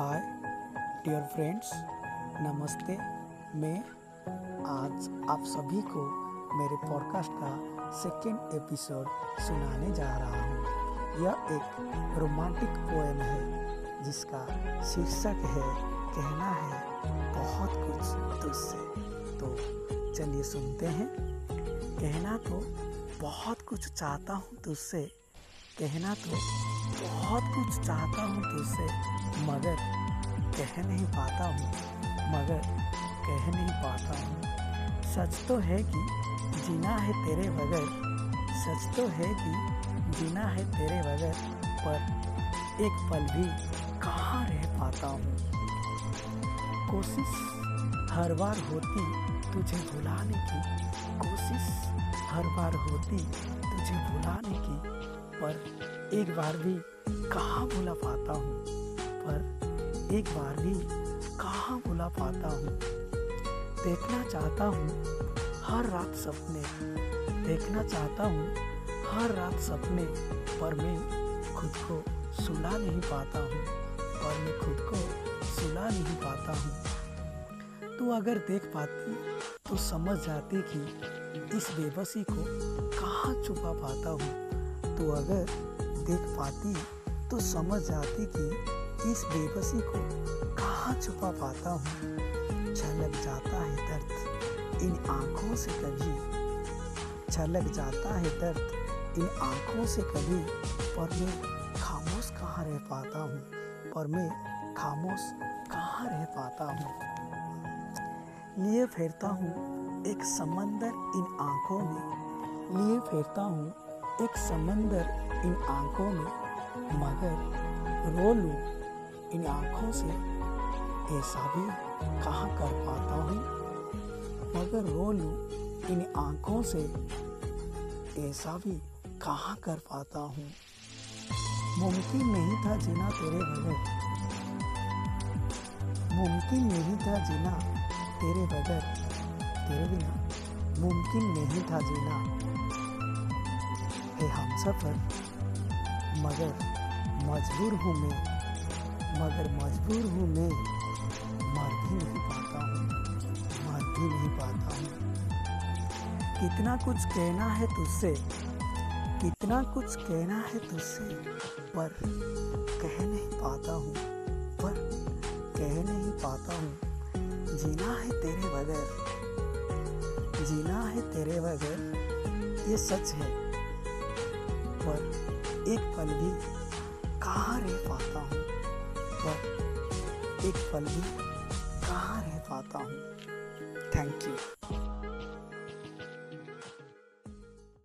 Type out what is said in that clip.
Hi dear friends नमस्ते। मैं आज आप सभी को मेरे पॉडकास्ट का सेकेंड एपिसोड सुनाने जा रहा हूँ। यह एक रोमांटिक पोएम है, जिसका शीर्षक है, कहना है बहुत कुछ तुझसे। तो चलिए सुनते हैं। कहना तो बहुत कुछ चाहता हूँ तुझसे कहना तो बहुत कुछ चाहता हूँ तुझसे, मगर कह नहीं पाता हूँ, मगर कह नहीं पाता हूँ। सच तो है कि जीना है तेरे बगैर, सच तो है कि जीना है तेरे बगैर, पर एक पल भी कहाँ रह पाता हूँ? कोशिश हर बार होती तुझे भुलाने की, कोशिश हर बार होती तुझे भुलाने की पर एक बार भी कहाँ भुला पाता हूँ? पर एक बार भी कहाँ भुला पाता हूँ? देखना चाहता हूँ हर रात सपने। देखना चाहता हूँ हर रात सपने, पर मैं खुद को सुला नहीं पाता हूँ। और मैं खुद को सुला नहीं पाता हूँ। तू अगर देख पाती तो समझ जाती कि इस बेबसी को कहाँ छुपा पाता हूँ। तो अगर देख पाती तो समझ जाती कि इस बेबसी को कहाँ छुपा पाता हूँ। छलक जाता है दर्द इन आँखों से कभी। छलक जाता है दर्द इन आँखों से कभी। पर मैं खामोश कहाँ रह पाता हूँ? पर मैं खामोश कहाँ रह पाता हूँ? लिए फेरता हूँ एक समंदर इन आँखों में। लिए फेरता हूँ एक समंदर इन आँखों में, मगर रो लूँ इन आँखों से, ऐसा भी कहाँ कर पाता हूँ? मगर रो लूँ इन आँखों से, ऐसा भी कहाँ कर पाता हूँ? मुमकिन नहीं था जीना तेरे बगैर। मुमकिन नहीं था जीना तेरे बगैर। तेरे बिना मुमकिन नहीं था जीना। है हम सफ़र। मगर मजबूर हूँ मैं। मगर मजबूर हूँ मैं। मर भी नहीं पाता हूँ। मर भी नहीं पाता हूँ। कितना कुछ कहना है तुझसे। कितना कुछ कहना है तुझसे। पर कह नहीं पाता हूँ। पर कह नहीं पाता हूँ। जीना है तेरे बगैर। जीना है तेरे बगैर। ये सच है। पर एक पल भी कहाँ रह पाता हूँ? पर एक पल भी कहाँ रह पाता हूँ? Thank you